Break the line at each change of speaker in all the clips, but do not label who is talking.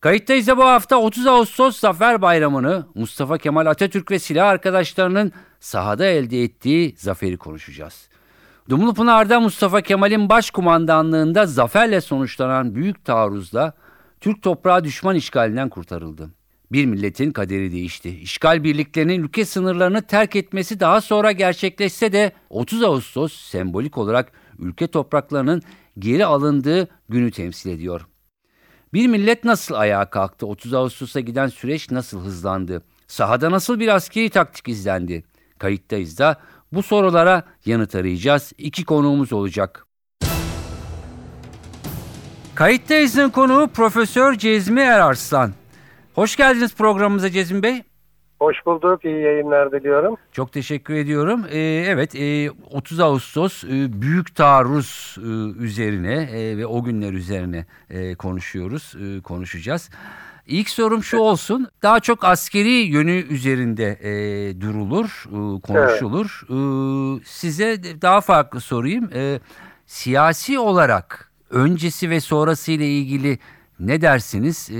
Kayıttayız bu hafta 30 Ağustos Zafer Bayramı'nı Mustafa Kemal Atatürk ve silah arkadaşlarının sahada elde ettiği zaferi konuşacağız. Dumlupınar'da Mustafa Kemal'in başkumandanlığında zaferle sonuçlanan büyük taarruzda Türk toprağı düşman işgalinden kurtarıldı. Bir milletin kaderi değişti. İşgal birliklerinin ülke sınırlarını terk etmesi daha sonra gerçekleşse de 30 Ağustos sembolik olarak ülke topraklarının geri alındığı günü temsil ediyor. Bir millet nasıl ayağa kalktı? 30 Ağustos'a giden süreç nasıl hızlandı? Sahada nasıl bir askeri taktik izlendi? Kayıttayız da bu sorulara yanıt arayacağız. İki konuğumuz olacak. Kayıttayız'ın konuğu Profesör Cezmi Erarslan. Hoş geldiniz programımıza Cezmi Bey.
Hoş bulduk. İyi yayınlar diliyorum.
Çok teşekkür ediyorum. Ee, evet e, 30 Ağustos e, Büyük Taarruz e, üzerine e, ve o günler üzerine e, konuşuyoruz, e, konuşacağız. İlk sorum şu olsun. Daha çok askeri yönü üzerinde e, durulur, e, konuşulur. Evet. E, size daha farklı sorayım. E, siyasi olarak öncesi ve sonrası ile ilgili ne dersiniz? E,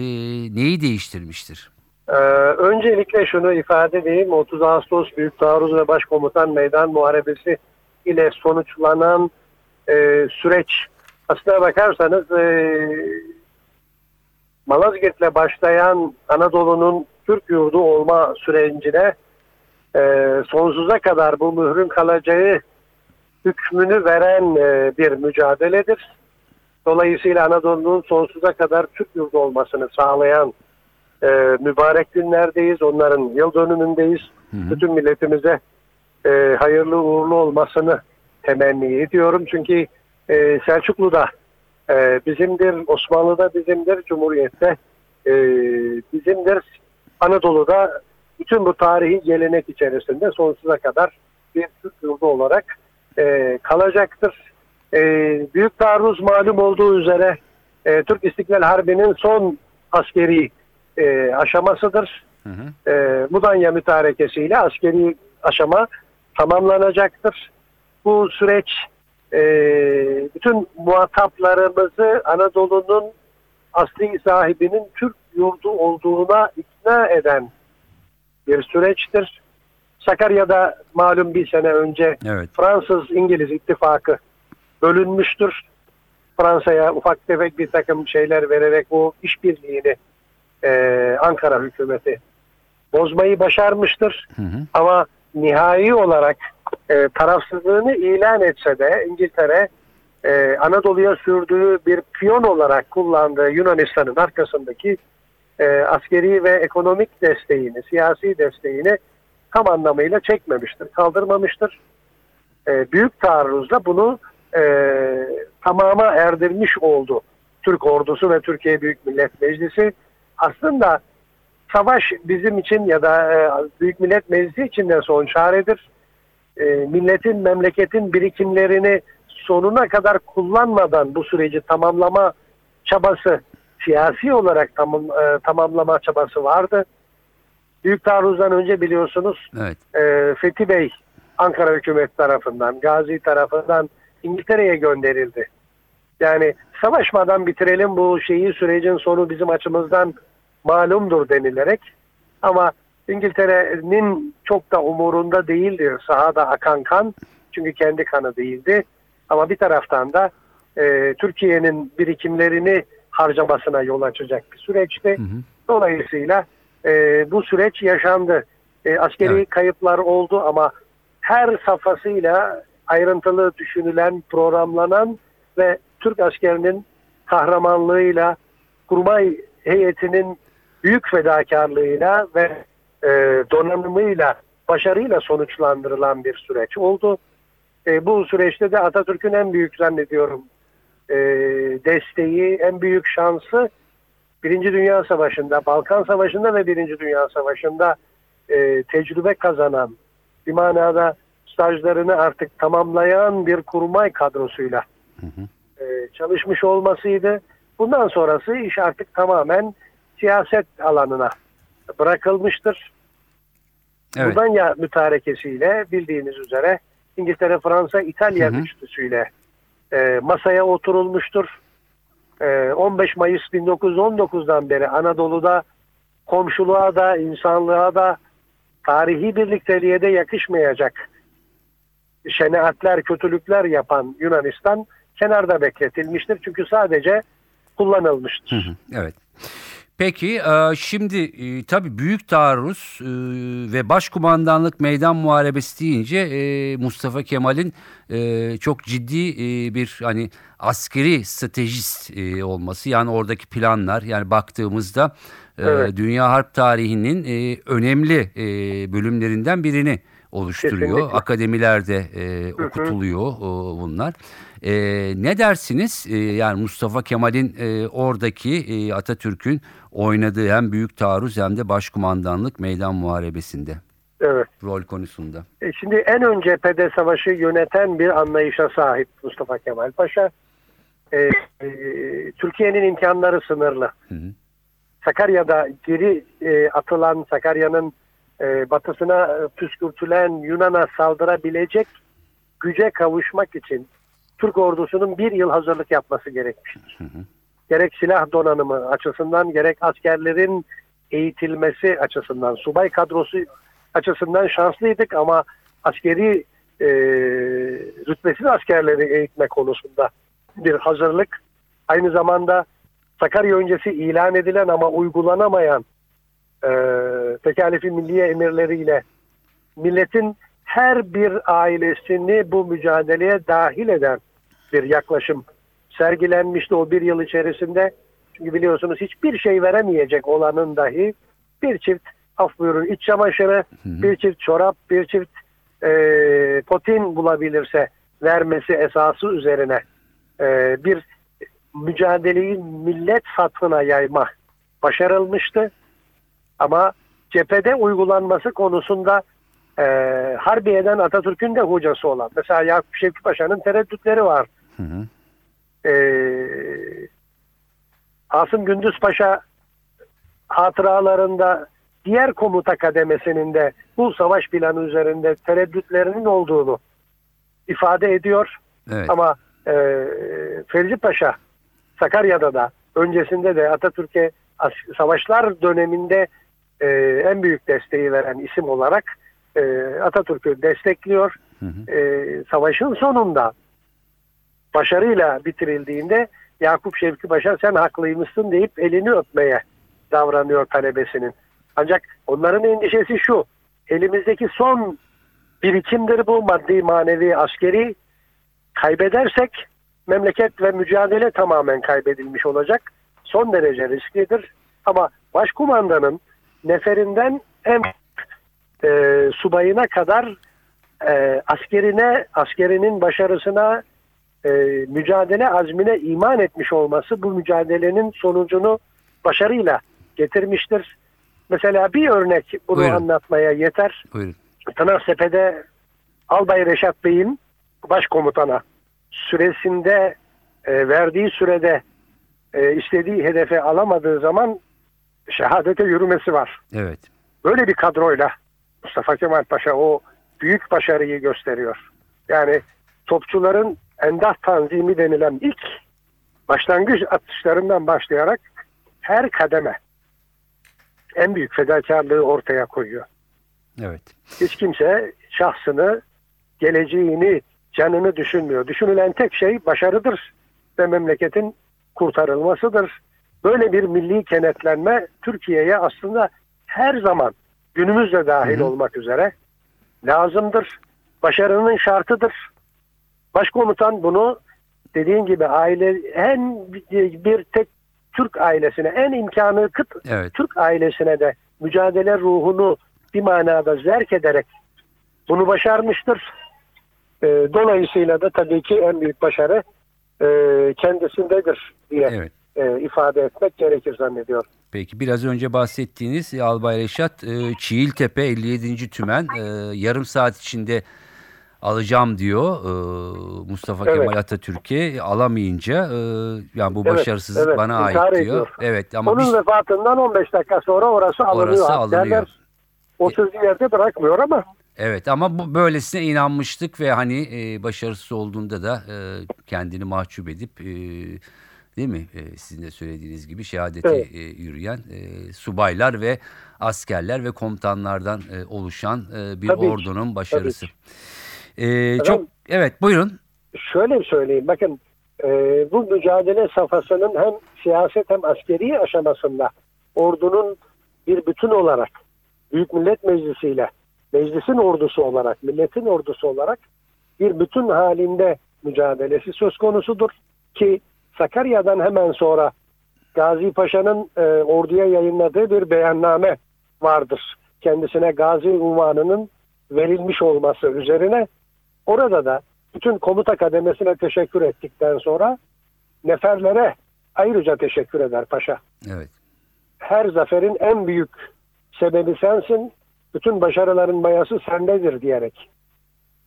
neyi değiştirmiştir?
Ee, öncelikle şunu ifade edeyim. 30 Ağustos Büyük Taarruz ve Başkomutan Meydan Muharebesi ile sonuçlanan e, süreç aslına bakarsanız e, Malazgirt'le başlayan Anadolu'nun Türk yurdu olma sürecine e, sonsuza kadar bu mührün kalacağı hükmünü veren e, bir mücadeledir. Dolayısıyla Anadolu'nun sonsuza kadar Türk yurdu olmasını sağlayan e, mübarek günlerdeyiz. Onların yıl dönümündeyiz. Hı hı. Bütün milletimize e, hayırlı uğurlu olmasını temenni ediyorum. Çünkü e, Selçuklu'da e, bizimdir, Osmanlı'da bizimdir, Cumhuriyet'te e, bizimdir. Anadolu'da bütün bu tarihi gelenek içerisinde sonsuza kadar bir Türk yurdu olarak e, kalacaktır. E, Büyük taarruz malum olduğu üzere e, Türk İstiklal Harbi'nin son askeri e, aşamasıdır. Hı hı. E, Mudanya mütarekesiyle askeri aşama tamamlanacaktır. Bu süreç e, bütün muhataplarımızı Anadolu'nun asli sahibinin Türk yurdu olduğuna ikna eden bir süreçtir. Sakarya'da malum bir sene önce evet. Fransız-İngiliz ittifakı bölünmüştür. Fransa'ya ufak tefek bir takım şeyler vererek bu işbirliğini e, Ankara hükümeti bozmayı başarmıştır. Hı hı. Ama nihai olarak e, tarafsızlığını ilan etse de İngiltere e, Anadolu'ya sürdüğü bir piyon olarak kullandığı Yunanistan'ın arkasındaki e, askeri ve ekonomik desteğini, siyasi desteğini tam anlamıyla çekmemiştir, kaldırmamıştır. E, büyük taarruzla bunu e, tamama erdirmiş oldu. Türk ordusu ve Türkiye Büyük Millet Meclisi aslında savaş bizim için ya da e, Büyük Millet Meclisi için de son çaredir. E, milletin, memleketin birikimlerini sonuna kadar kullanmadan bu süreci tamamlama çabası, siyasi olarak tamam, e, tamamlama çabası vardı. Büyük taarruzdan önce biliyorsunuz evet. e, Fethi Bey Ankara hükümet tarafından, Gazi tarafından İngiltere'ye gönderildi. Yani savaşmadan bitirelim bu şeyi sürecin sonu bizim açımızdan malumdur denilerek ama İngiltere'nin çok da umurunda değildi sahada akan kan çünkü kendi kanı değildi ama bir taraftan da e, Türkiye'nin birikimlerini harcamasına yol açacak bir süreçti. Hı hı. Dolayısıyla e, bu süreç yaşandı. E, askeri evet. kayıplar oldu ama her safhasıyla ayrıntılı düşünülen, programlanan ve Türk askerinin kahramanlığıyla, kurmay heyetinin büyük fedakarlığıyla ve e, donanımıyla, başarıyla sonuçlandırılan bir süreç oldu. E, bu süreçte de Atatürk'ün en büyük zannediyorum e, desteği, en büyük şansı Birinci Dünya Savaşı'nda, Balkan Savaşı'nda ve Birinci Dünya Savaşı'nda e, tecrübe kazanan, bir manada stajlarını artık tamamlayan bir kurmay kadrosuyla e, çalışmış olmasıydı. Bundan sonrası iş artık tamamen siyaset alanına bırakılmıştır.
Evet.
Buradan ya mütarekesiyle bildiğiniz üzere İngiltere, Fransa, İtalya
Hı hı.
üçlüsüyle e, masaya oturulmuştur. E, 15 Mayıs 1919'dan beri Anadolu'da komşuluğa da, insanlığa da, tarihi birlikteliğe de yakışmayacak şenaatler, kötülükler yapan Yunanistan kenarda bekletilmiştir. Çünkü sadece kullanılmıştır.
Hı hı, Evet. Peki e, şimdi e, tabii büyük taarruz e, ve başkumandanlık meydan muharebesi deyince Mustafa Kemal'in çok ciddi bir hani askeri stratejist olması yani oradaki planlar yani baktığımızda
Evet.
dünya harp tarihinin önemli bölümlerinden birini oluşturuyor.
Kesinlikle.
Akademilerde okutuluyor bunlar. E, ne dersiniz? E, yani Mustafa Kemal'in e, oradaki e, Atatürk'ün oynadığı hem büyük taarruz hem de başkumandanlık meydan muharebesinde
Evet.
rol konusunda.
E, Şimdi en ön cephede savaşı yöneten bir anlayışa sahip Mustafa Kemal Paşa. E, e, Türkiye'nin imkanları sınırlı.
Hı hı.
Sakarya'da geri e, atılan Sakarya'nın e, batısına e, püskürtülen Yunan'a saldırabilecek güce kavuşmak için Türk ordusunun bir yıl hazırlık yapması gerekmiştir. Gerek silah donanımı açısından gerek askerlerin eğitilmesi açısından subay kadrosu açısından şanslıydık ama askeri e, rütbesiz askerleri eğitme konusunda bir hazırlık aynı zamanda Sakarya öncesi ilan edilen ama uygulanamayan e, tekalifi milliye emirleriyle milletin her bir ailesini bu mücadeleye dahil eden bir yaklaşım sergilenmişti o bir yıl içerisinde. Çünkü biliyorsunuz hiçbir şey veremeyecek olanın dahi bir çift af buyurun iç çamaşırı, bir çift çorap, bir çift e, potin bulabilirse vermesi esası üzerine e, bir mücadeleyi millet satına yayma başarılmıştı. Ama cephede uygulanması konusunda e, Harbiye'den Atatürk'ün de hocası olan. Mesela Yakup Şevki Paşa'nın tereddütleri var.
Hı hı.
E, Asım Gündüz Paşa hatıralarında diğer komuta kademesinin de bu savaş planı üzerinde tereddütlerinin olduğunu ifade ediyor.
Evet.
Ama e, Fevzi Paşa Sakarya'da da öncesinde de Atatürk'e savaşlar döneminde e, en büyük desteği veren isim olarak e, Atatürk'ü destekliyor.
Hı hı.
E, savaşın sonunda başarıyla bitirildiğinde Yakup Şevki Paşa sen haklıymışsın deyip elini öpmeye davranıyor talebesinin. Ancak onların endişesi şu. Elimizdeki son birikimdir bu maddi manevi askeri kaybedersek memleket ve mücadele tamamen kaybedilmiş olacak. Son derece risklidir. Ama başkumandanın neferinden en e, subayına kadar e, askerine, askerinin başarısına, e, mücadele azmine iman etmiş olması bu mücadelenin sonucunu başarıyla getirmiştir. Mesela bir örnek bunu
Buyurun.
anlatmaya yeter.
Buyurun.
Pınarsepe'de Albay Reşat Bey'in başkomutana süresinde e, verdiği sürede e, istediği hedefe alamadığı zaman şehadete yürümesi var.
Evet.
Böyle bir kadroyla Mustafa Kemal Paşa o büyük başarıyı gösteriyor. Yani topçuların endah tanzimi denilen ilk başlangıç atışlarından başlayarak her kademe en büyük fedakarlığı ortaya koyuyor.
Evet.
Hiç kimse şahsını, geleceğini, canını düşünmüyor. Düşünülen tek şey başarıdır ve memleketin kurtarılmasıdır. Böyle bir milli kenetlenme Türkiye'ye aslında her zaman günümüzde dahil
Hı hı.
olmak üzere lazımdır. Başarının şartıdır. Başkomutan bunu dediğin gibi aile en bir tek Türk ailesine en imkanı kıt
Evet.
Türk ailesine de mücadele ruhunu bir manada zerk ederek bunu başarmıştır. E, dolayısıyla da tabii ki en büyük başarı e, kendisindedir diye
Evet.
e, ifade etmek gerekir zannediyorum.
Peki biraz önce bahsettiğiniz Albay Reşat e, Çiğiltepe 57. Tümen e, yarım saat içinde alacağım diyor e, Mustafa
Evet.
Kemal Atatürk'e alamayınca e, yani bu
Evet,
başarısızlık
evet,
bana ait diyor.
ediyor.
Evet ama
Onun
biz
vefatından 15 dakika sonra orası alınıyor.
orası
Askerler
alınıyor.
O sözü yerde bırakmıyor ama
Evet ama bu böylesine inanmıştık ve hani e, başarısız olduğunda da e, kendini mahcup edip e, değil mi e, sizin de söylediğiniz gibi şehadete
Evet.
e, yürüyen e, subaylar ve askerler ve komutanlardan e, oluşan e, bir
Tabii ki,
ordunun başarısı.
tabii
E, çok evet buyurun.
şöyle söyleyeyim bakın e, bu mücadele safhasının hem siyaset hem askeri aşamasında ordunun bir bütün olarak Büyük Millet Meclisi ile meclisin ordusu olarak, milletin ordusu olarak bir bütün halinde mücadelesi söz konusudur ki Sakarya'dan hemen sonra Gazi Paşa'nın e, orduya yayınladığı bir beyanname vardır. Kendisine Gazi unvanının verilmiş olması üzerine orada da bütün komuta kademesine teşekkür ettikten sonra neferlere ayrıca teşekkür eder paşa.
Evet.
Her zaferin en büyük sebebi sensin, bütün başarıların mayası sendedir diyerek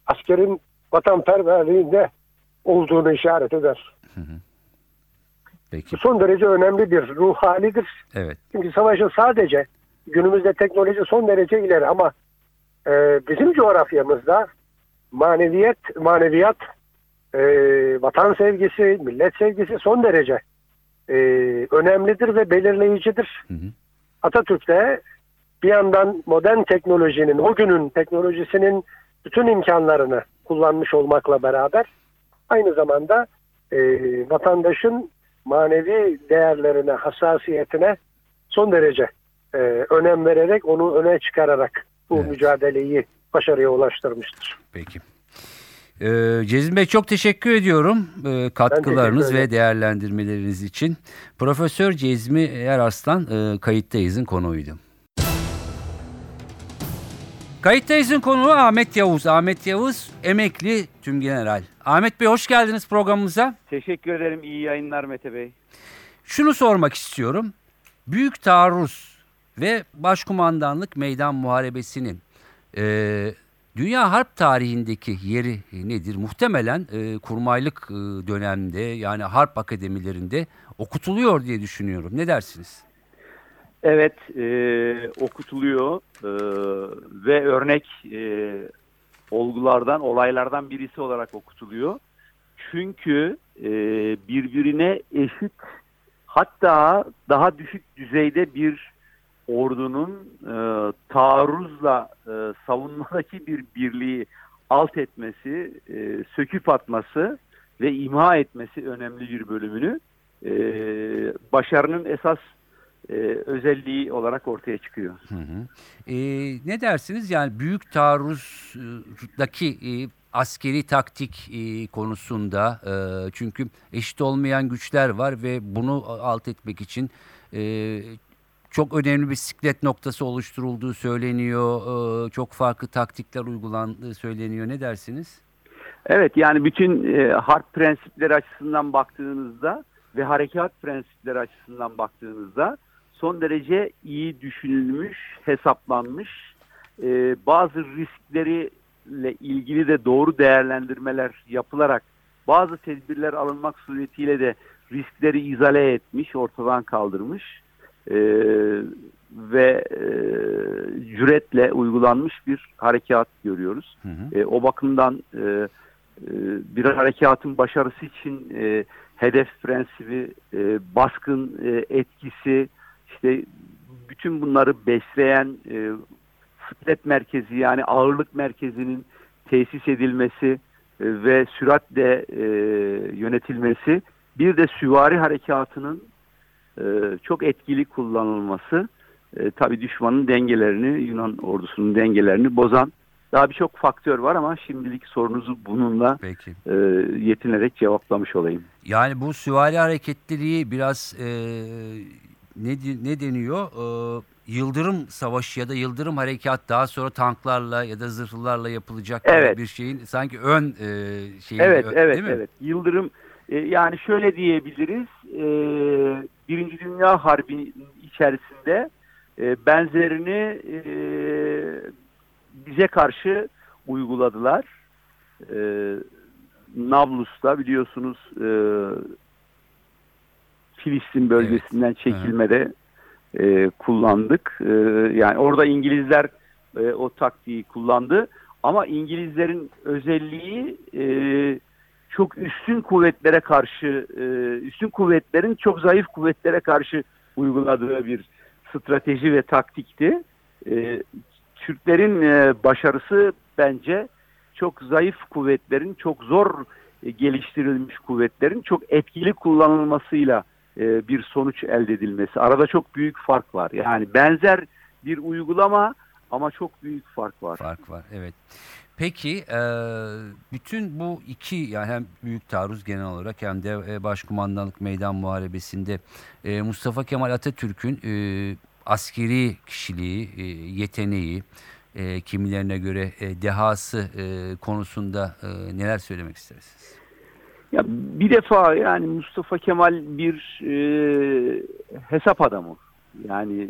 askerin vatanperverliğinde olduğunu işaret eder.
Peki.
Bu son derece önemli bir ruh halidir.
Evet.
Çünkü savaşın sadece günümüzde teknoloji son derece ileri ama e, bizim coğrafyamızda maneviyet, maneviyat, e, vatan sevgisi, millet sevgisi son derece e, önemlidir ve belirleyicidir.
Hı hı.
Atatürk de bir yandan modern teknolojinin, o günün teknolojisinin bütün imkanlarını kullanmış olmakla beraber aynı zamanda e, vatandaşın manevi değerlerine, hassasiyetine son derece e, önem vererek, onu öne çıkararak bu
Evet.
mücadeleyi başarıya ulaştırmıştır.
Peki. Ee, Cezmi Bey çok teşekkür ediyorum ee, katkılarınız
teşekkür
ve değerlendirmeleriniz için. Profesör Cezmi Erarslan e, Kayıttayız'ın konuğuydu. Kayıttayız'ın konuğu Ahmet Yavuz. Ahmet Yavuz emekli tümgeneral. Ahmet Bey hoş geldiniz programımıza.
Teşekkür ederim. İyi yayınlar Mete Bey.
Şunu sormak istiyorum. Büyük taarruz ve başkumandanlık meydan muharebesinin e, dünya harp tarihindeki yeri nedir? Muhtemelen e, kurmaylık e, dönemde yani harp akademilerinde okutuluyor diye düşünüyorum. Ne dersiniz?
Evet, e, okutuluyor e, ve örnek e, olgulardan, olaylardan birisi olarak okutuluyor. Çünkü e, birbirine eşit hatta daha düşük düzeyde bir ordunun e, taarruzla e, savunmadaki bir birliği alt etmesi, e, söküp atması ve imha etmesi önemli bir bölümünü e, başarının esas e, özelliği olarak ortaya çıkıyor.
Hı hı. E, ne dersiniz? Yani büyük taarruzdaki e, askeri taktik e, konusunda e, çünkü eşit olmayan güçler var ve bunu alt etmek için e, çok önemli bir siklet noktası oluşturulduğu söyleniyor. E, çok farklı taktikler uygulandığı söyleniyor. Ne dersiniz?
Evet yani bütün e, harp prensipleri açısından baktığınızda ve harekat prensipleri açısından baktığınızda son derece iyi düşünülmüş, hesaplanmış, e, bazı riskleriyle ilgili de doğru değerlendirmeler yapılarak bazı tedbirler alınmak suretiyle de riskleri izale etmiş, ortadan kaldırmış e, ve e, cüretle uygulanmış bir harekat görüyoruz.
Hı hı.
E, o bakımdan e, e, bir harekatın başarısı için e, hedef prensibi, e, baskın e, etkisi, işte bütün bunları besleyen e, sıklet merkezi yani ağırlık merkezinin tesis edilmesi e, ve süratle e, yönetilmesi, bir de süvari harekatının e, çok etkili kullanılması, e, tabii düşmanın dengelerini, Yunan ordusunun dengelerini bozan daha birçok faktör var ama şimdilik sorunuzu bununla
Peki.
e, yetinerek cevaplamış olayım.
Yani bu süvari hareketliliği biraz e, ne, ne deniyor? E, Yıldırım Savaşı ya da Yıldırım Harekat daha sonra tanklarla ya da zırhlılarla yapılacak
Evet.
bir şeyin sanki ön e, şeyi
Evet, evet,
değil mi?
evet. Yıldırım E, yani şöyle diyebiliriz, e, Birinci Dünya Harbi içerisinde e, benzerini e, bize karşı uyguladılar. E, Nablus'ta biliyorsunuz e, Filistin bölgesinden çekilmede e, kullandık. E, yani orada İngilizler e, o taktiği kullandı. Ama İngilizlerin özelliği e, çok üstün kuvvetlere karşı, e, üstün kuvvetlerin çok zayıf kuvvetlere karşı uyguladığı bir strateji ve taktikti. E, Türklerin e, başarısı bence çok zayıf kuvvetlerin, çok zor geliştirilmiş kuvvetlerin çok etkili kullanılmasıyla bir sonuç elde edilmesi. Arada çok büyük fark var. Yani benzer bir uygulama ama çok büyük fark var.
Fark var evet. Peki e, bütün bu iki yani hem büyük taarruz genel olarak hem de e, başkumandanlık meydan muharebesinde e, Mustafa Kemal Atatürk'ün askeri kişiliği, yeteneği, e, kimilerine göre dehası konusunda neler söylemek istersiniz?
Ya bir defa yani Mustafa Kemal bir hesap adamı. Yani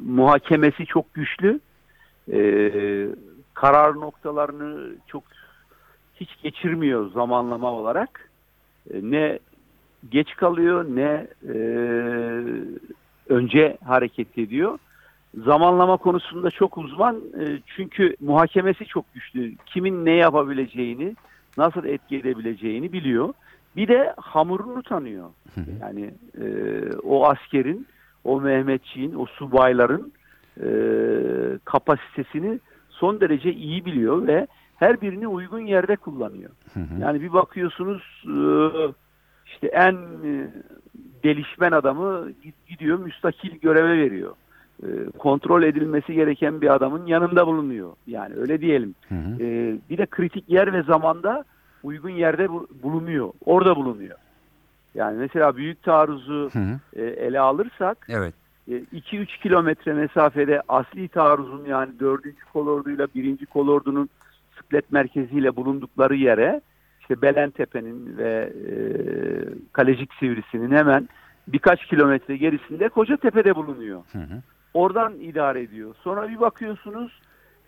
muhakemesi çok güçlü. E, karar noktalarını çok hiç geçirmiyor zamanlama olarak. E, ne geç kalıyor ne e, önce hareket ediyor. Zamanlama konusunda çok uzman e, çünkü muhakemesi çok güçlü. Kimin ne yapabileceğini, nasıl etki edebileceğini biliyor. Bir de hamurunu tanıyor. Yani e, o askerin, o Mehmetçiğin, o subayların e, kapasitesini son derece iyi biliyor ve her birini uygun yerde kullanıyor. Yani bir bakıyorsunuz e, işte en e, gelişmen adamı gidiyor müstakil göreve veriyor. E, kontrol edilmesi gereken bir adamın yanında bulunuyor. Yani öyle diyelim.
Hı hı.
E, bir de kritik yer ve zamanda uygun yerde bu- bulunuyor. Orada bulunuyor. Yani mesela büyük taarruzu
Hı hı.
e, ele alırsak
Evet.
2-3 kilometre mesafede asli taarruzun yani 4. kolorduyla 1. kolordunun sıklet merkeziyle bulundukları yere işte Belentepe'nin ve e, Kalecik Sivrisi'nin hemen birkaç kilometre gerisinde Kocatepe'de bulunuyor.
Hı hı.
Oradan idare ediyor. Sonra bir bakıyorsunuz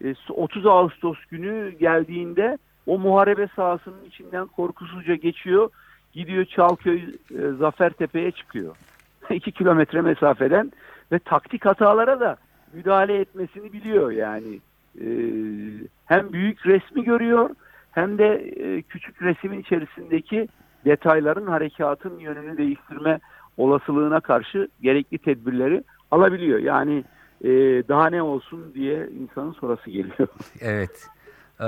e, 30 Ağustos günü geldiğinde o muharebe sahasının içinden korkusuzca geçiyor. Gidiyor Çalköy e, Zafertepe'ye çıkıyor. 2 kilometre mesafeden ve taktik hatalara da müdahale etmesini biliyor yani. E, hem büyük resmi görüyor hem de e, küçük resmin içerisindeki detayların harekatın yönünü değiştirme olasılığına karşı gerekli tedbirleri alabiliyor. Yani e, daha ne olsun diye insanın sorası geliyor.
Evet. Ee,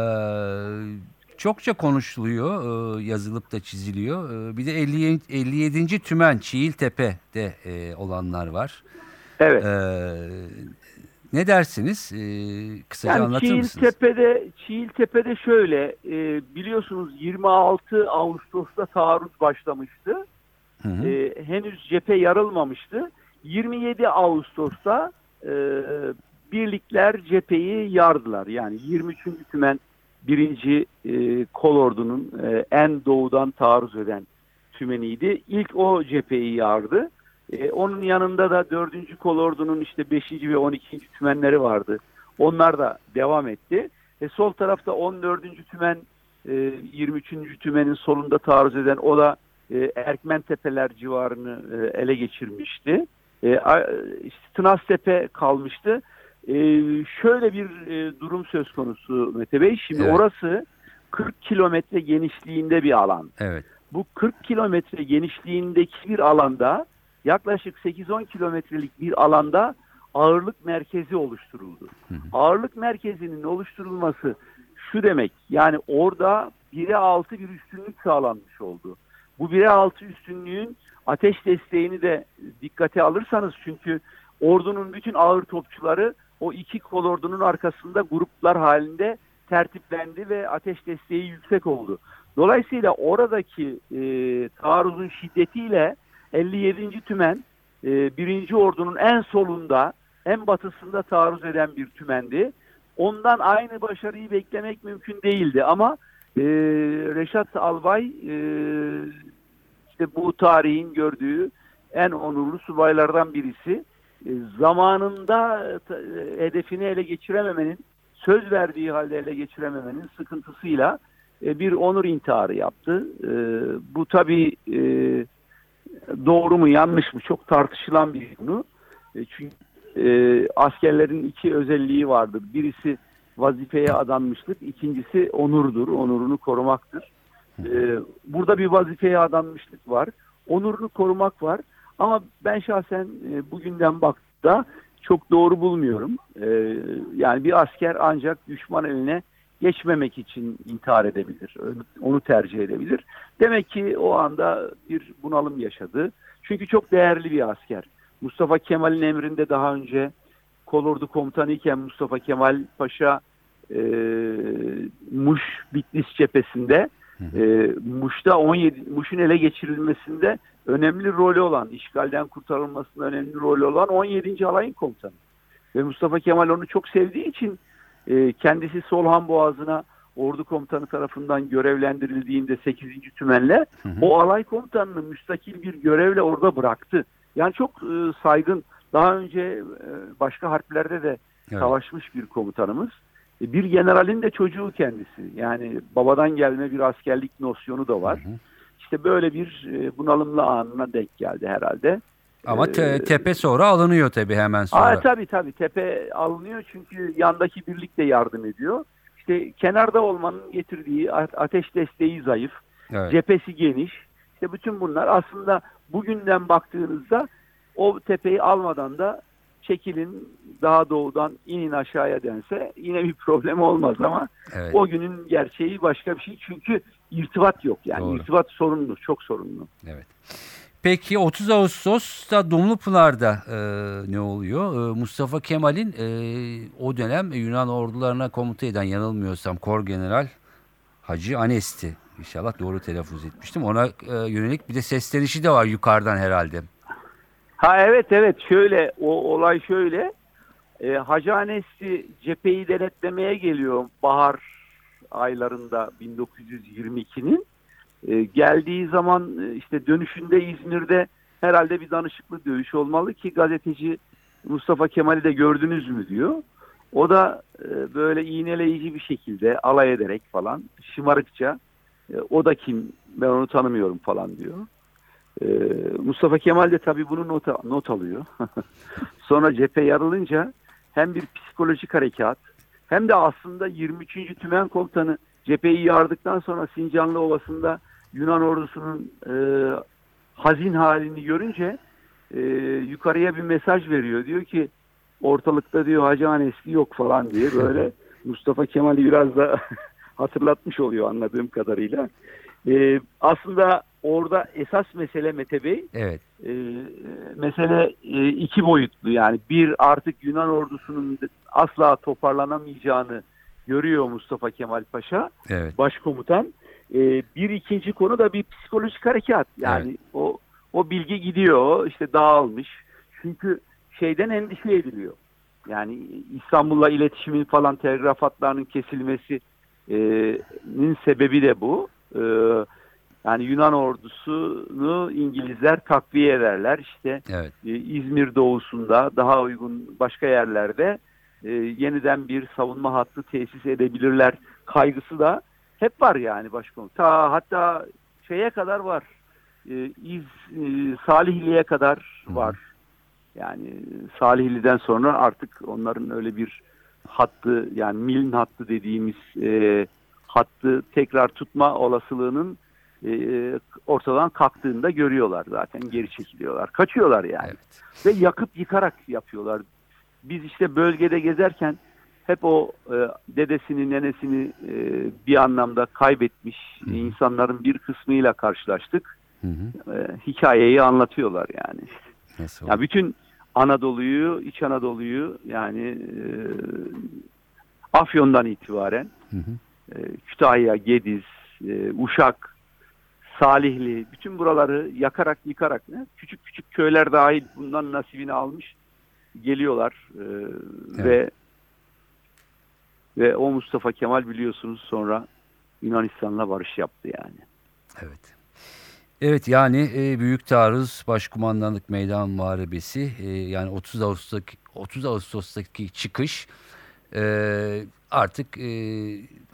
çokça konuşuluyor, ee, yazılıp da çiziliyor. Ee, bir de 50, 57. Tümen Çiğiltepe'de e, olanlar var.
Evet.
Ne dersiniz? Ee, kısaca
Yani
anlatır mısınız?
Çiğiltepe'de, Çiğiltepe'de şöyle e, biliyorsunuz 26 Ağustos'ta taarruz başlamıştı.
Hı hı.
E, henüz cephe yarılmamıştı. 27 Ağustos'ta e, birlikler cepheyi yardılar. Yani 23. Tümen 1. E, Kolordu'nun e, en doğudan taarruz eden tümeniydi. İlk o cepheyi yardı. E, onun yanında da 4. Kolordu'nun işte 5. ve 12. tümenleri vardı. Onlar da devam etti. E, sol tarafta 14. tümen e, 23. tümenin solunda taarruz eden o da e, Erkmen Tepeler civarını e, ele geçirmişti. E, işte Tınaztepe kalmıştı. E, şöyle bir e, durum söz konusu Mete Bey. Şimdi
Evet.
orası 40 kilometre genişliğinde bir alan.
Evet.
Bu 40 kilometre genişliğindeki bir alanda yaklaşık 8-10 kilometrelik bir alanda ağırlık merkezi oluşturuldu.
Hı hı.
Ağırlık merkezinin oluşturulması şu demek yani orada 1'e 6 bir üstünlük sağlanmış oldu. Bu 1'e 6 üstünlüğün ateş desteğini de dikkate alırsanız çünkü ordunun bütün ağır topçuları o iki kolordunun arkasında gruplar halinde tertiplendi ve ateş desteği yüksek oldu. Dolayısıyla oradaki e, taarruzun şiddetiyle 57. Tümen e, birinci ordunun en solunda en batısında taarruz eden bir tümendi. Ondan aynı başarıyı beklemek mümkün değildi ama e, Reşat Albay e, işte bu tarihin gördüğü en onurlu subaylardan birisi. E, zamanında e, hedefini ele geçirememenin, söz verdiği halde ele geçirememenin sıkıntısıyla e, bir onur intiharı yaptı. Bu tabii doğru mu yanlış mı çok tartışılan bir konu. Çünkü askerlerin iki özelliği vardır. Birisi vazifeye adanmışlık, ikincisi onurdur, onurunu korumaktır. Burada bir vazifeye adanmışlık var, onurunu korumak var. Ama ben şahsen e, bugünden baktığımda çok doğru bulmuyorum. E, yani bir asker ancak düşman eline geçmemek için intihar edebilir. Onu tercih edebilir. Demek ki o anda bir bunalım yaşadı. Çünkü çok değerli bir asker. Mustafa Kemal'in emrinde daha önce kolordu komutanı iken Mustafa Kemal Paşa e, Muş Bitlis cephesinde e, Muş'ta 17 Muş'un ele geçirilmesinde önemli rolü olan, işgalden kurtarılmasında önemli rolü olan 17. alayın komutanı. Ve Mustafa Kemal onu çok sevdiği için e, kendisi Solhan Boğazı'na ordu komutanı tarafından görevlendirildiğinde 8. tümenle
Hı hı.
o alay komutanını müstakil bir görevle orada bıraktı. Yani çok e, saygın, daha önce e, başka harplerde de
Evet.
savaşmış bir komutanımız. E, bir generalin de çocuğu kendisi. Yani babadan gelme bir askerlik nosyonu da var.
Hı hı.
İşte böyle bir e, bunalımlı anına denk geldi herhalde.
Ama te-
Ee,
tepe sonra alınıyor tabii hemen sonra.
Aa, tabii tabii tepe alınıyor çünkü yandaki birlik de yardım ediyor. İşte kenarda olmanın getirdiği ateş desteği zayıf,
Evet.
cephesi geniş. İşte bütün bunlar aslında bugünden baktığınızda o tepeyi almadan da çekilin daha doğudan inin aşağıya dense yine bir problem olmaz ama
evet.
o günün gerçeği başka bir şey. Çünkü irtibat yok yani.
Doğru.
irtibat sorunlu, çok sorunlu.
Evet. Peki 30 Ağustos'ta Dumlupınar'da e, ne oluyor? E, Mustafa Kemal'in e, o dönem Yunan ordularına komuta eden yanılmıyorsam Kor General Hacı Anesti. İnşallah doğru telaffuz etmiştim. Ona e, yönelik bir de seslenişi de var yukarıdan herhalde.
Ha evet evet şöyle o olay şöyle e, Hacı Anesi cepheyi denetlemeye geliyor bahar aylarında 1922'nin E, geldiği zaman e, işte dönüşünde İzmir'de herhalde bir danışıklı dövüş olmalı ki gazeteci Mustafa Kemal'i de gördünüz mü diyor. O da e, böyle iğneleyici bir şekilde alay ederek falan şımarıkça e, o da kim ben onu tanımıyorum falan diyor. Ee, Mustafa Kemal de tabii bunu not, not alıyor. Sonra cephe yarılınca hem bir psikolojik harekat hem de aslında 23. Tümen Komutanı cepheyi yardıktan sonra Sincanlı Ovası'nda Yunan ordusunun e, hazin halini görünce e, yukarıya bir mesaj veriyor. Diyor ki ortalıkta diyor Hacı Hanesli yok falan diye böyle Mustafa Kemal'i biraz da hatırlatmış oluyor anladığım kadarıyla. E, aslında orada esas mesele Mete Bey
Evet.
e, mesele e, iki boyutlu yani bir artık Yunan ordusunun asla toparlanamayacağını görüyor Mustafa Kemal Paşa
Evet.
başkomutan. E, bir ikinci konu da bir psikolojik harekat yani o o bilgi gidiyor işte dağılmış çünkü şeyden endişe ediliyor. Yani İstanbul'la iletişimin falan telgraf hatlarının kesilmesinin sebebi de bu. E, yani Yunan ordusunu İngilizler takviye ederler. İşte
Evet.
e, İzmir doğusunda daha uygun başka yerlerde e, yeniden bir savunma hattı tesis edebilirler kaygısı da hep var yani başkomutan. Ta hatta şeye kadar var. E, İz e, Salihli'ye kadar
hı.
var. Yani Salihli'den sonra artık onların öyle bir hattı yani milin hattı dediğimiz e, hattı tekrar tutma olasılığının e, ortadan kalktığında görüyorlar zaten geri çekiliyorlar. Kaçıyorlar yani.
Evet.
Ve yakıp yıkarak yapıyorlar. Biz işte bölgede gezerken hep o e, dedesini, nenesini e, bir anlamda kaybetmiş
Hı
insanların bir kısmıyla karşılaştık.
Hı hı.
E, hikayeyi anlatıyorlar yani.
Nasıl
Ya bütün Anadolu'yu, İç Anadolu'yu yani e, Afyon'dan itibaren
Hı hı.
e, Kütahya, Gediz, e, Uşak, Salihli bütün buraları yakarak yıkarak ne küçük küçük köyler dahil bundan nasibini almış geliyorlar E, ve ve o Mustafa Kemal biliyorsunuz sonra Yunanistan'la barış yaptı yani.
Evet. Evet yani e, Büyük Taarruz Başkumandanlık Meydan Muharebesi e, yani 30 Ağustos'taki 30 Ağustos'taki çıkış e, artık e,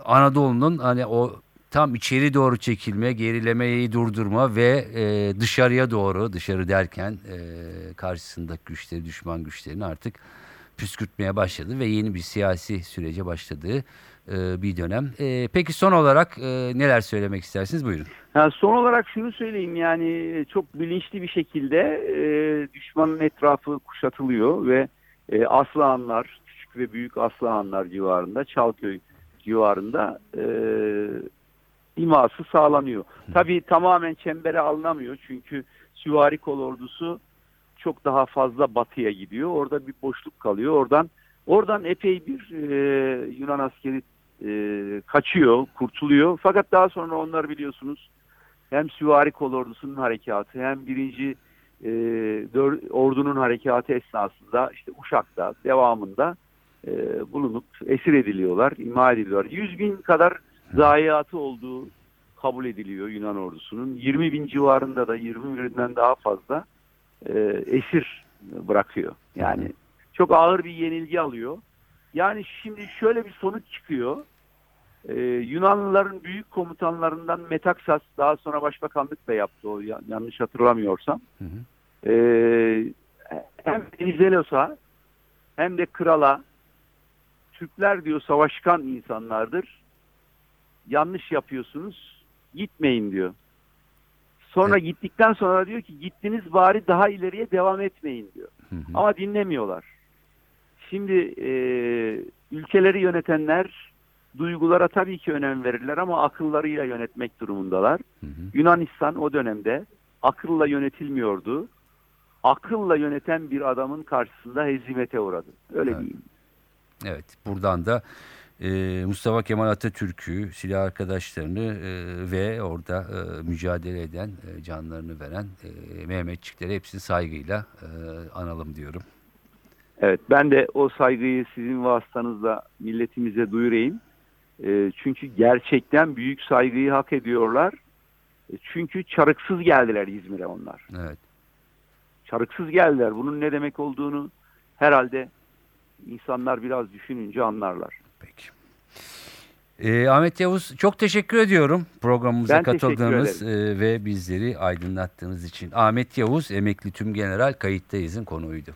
Anadolu'nun hani o tam içeri doğru çekilme, gerilemeyi durdurma ve e, dışarıya doğru dışarı derken e, karşısındaki güçleri, düşman güçlerini artık püskürtmeye başladı ve yeni bir siyasi sürece başladığı e, bir dönem. E, peki son olarak e, neler söylemek istersiniz? Buyurun.
Ha, son olarak şunu söyleyeyim yani çok bilinçli bir şekilde e, düşmanın etrafı kuşatılıyor ve e, Aslıhanlar, küçük ve büyük Aslıhanlar civarında, Çalköy civarında e, iması sağlanıyor. Tabii tamamen çembere alınamıyor çünkü süvari kol ordusu çok daha fazla batıya gidiyor. Orada bir boşluk kalıyor. Oradan oradan epey bir e, Yunan askeri e, kaçıyor, kurtuluyor. Fakat daha sonra onlar biliyorsunuz hem süvari kol ordusunun harekatı hem birinci e, dör, ordunun harekatı esnasında işte Uşak'ta devamında e, bulunup esir ediliyorlar, imha ediliyorlar. 100 bin kadar zayiatı olduğu kabul ediliyor Yunan ordusunun. 20 bin civarında da 20 binden daha fazla e, esir bırakıyor. Yani çok ağır bir yenilgi alıyor. Yani şimdi şöyle bir sonuç çıkıyor. Ee, Yunanlıların büyük komutanlarından Metaksas daha sonra başbakanlık da yaptı o ya- yanlış hatırlamıyorsam.
Hı hı.
Ee, hem Venizelos'a hem de krala Türkler diyor savaşkan insanlardır. Yanlış yapıyorsunuz. Gitmeyin diyor. Sonra gittikten sonra diyor ki gittiniz bari daha ileriye devam etmeyin diyor.
Hı hı.
Ama dinlemiyorlar. Şimdi e, ülkeleri yönetenler duygulara tabii ki önem verirler ama akıllarıyla yönetmek durumundalar.
Hı hı.
Yunanistan o dönemde akılla yönetilmiyordu. Akılla yöneten bir adamın karşısında hezimete uğradı. Öyle
Evet.
diyeyim.
Evet buradan da e, Mustafa Kemal Atatürk'ü, silah arkadaşlarını e, ve orada e, mücadele eden, e, canlarını veren e, Mehmetçikleri hepsini saygıyla e, analım diyorum.
Evet ben de o saygıyı sizin vasıtanızla milletimize duyurayım. E, çünkü gerçekten büyük saygıyı hak ediyorlar. E, çünkü çarıksız geldiler İzmir'e onlar.
Evet.
çarıksız geldiler. Bunun ne demek olduğunu herhalde insanlar biraz düşününce anlarlar.
Peki. E, Ahmet Yavuz çok teşekkür ediyorum programımıza
Ben
katıldığınız e, ve bizleri aydınlattığınız için. Ahmet Yavuz emekli tümgeneral kayıttayız'ın konuğuydu.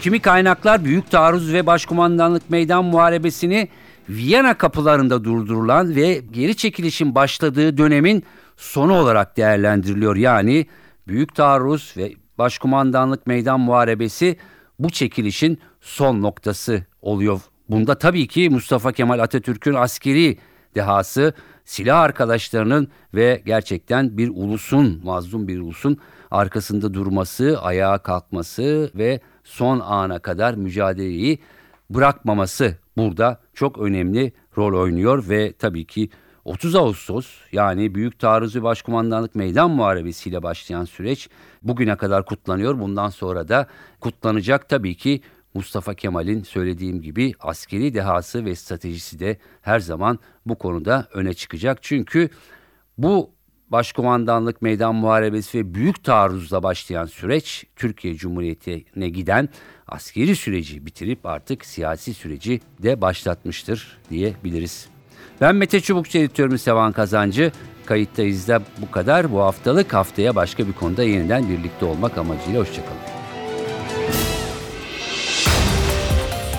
Kimi kaynaklar Büyük Taarruz ve Başkumandanlık Meydan Muharebesi'ni Viyana kapılarında durdurulan ve geri çekilişin başladığı dönemin sonu olarak değerlendiriliyor. Yani Büyük Taarruz ve Başkumandanlık Meydan Muharebesi bu çekilişin son noktası oluyor. Bunda tabii ki Mustafa Kemal Atatürk'ün askeri dehası, silah arkadaşlarının ve gerçekten bir ulusun, mazlum bir ulusun arkasında durması, ayağa kalkması ve son ana kadar mücadeleyi bırakmaması burada çok önemli rol oynuyor ve tabii ki 30 Ağustos yani Büyük Taarruz ve Başkumandanlık Meydan Muharebesi ile başlayan süreç bugüne kadar kutlanıyor. Bundan sonra da kutlanacak tabii ki Mustafa Kemal'in söylediğim gibi askeri dehası ve stratejisi de her zaman bu konuda öne çıkacak. Çünkü bu Başkumandanlık Meydan Muharebesi ve Büyük Taarruz'la başlayan süreç Türkiye Cumhuriyeti'ne giden askeri süreci bitirip artık siyasi süreci de başlatmıştır diyebiliriz. Ben Mete Çubukçu editörümüz Sevan Kazancı. Kayıttayız da bu kadar. Bu haftalık haftaya başka bir konuda yeniden birlikte olmak amacıyla hoşçakalın.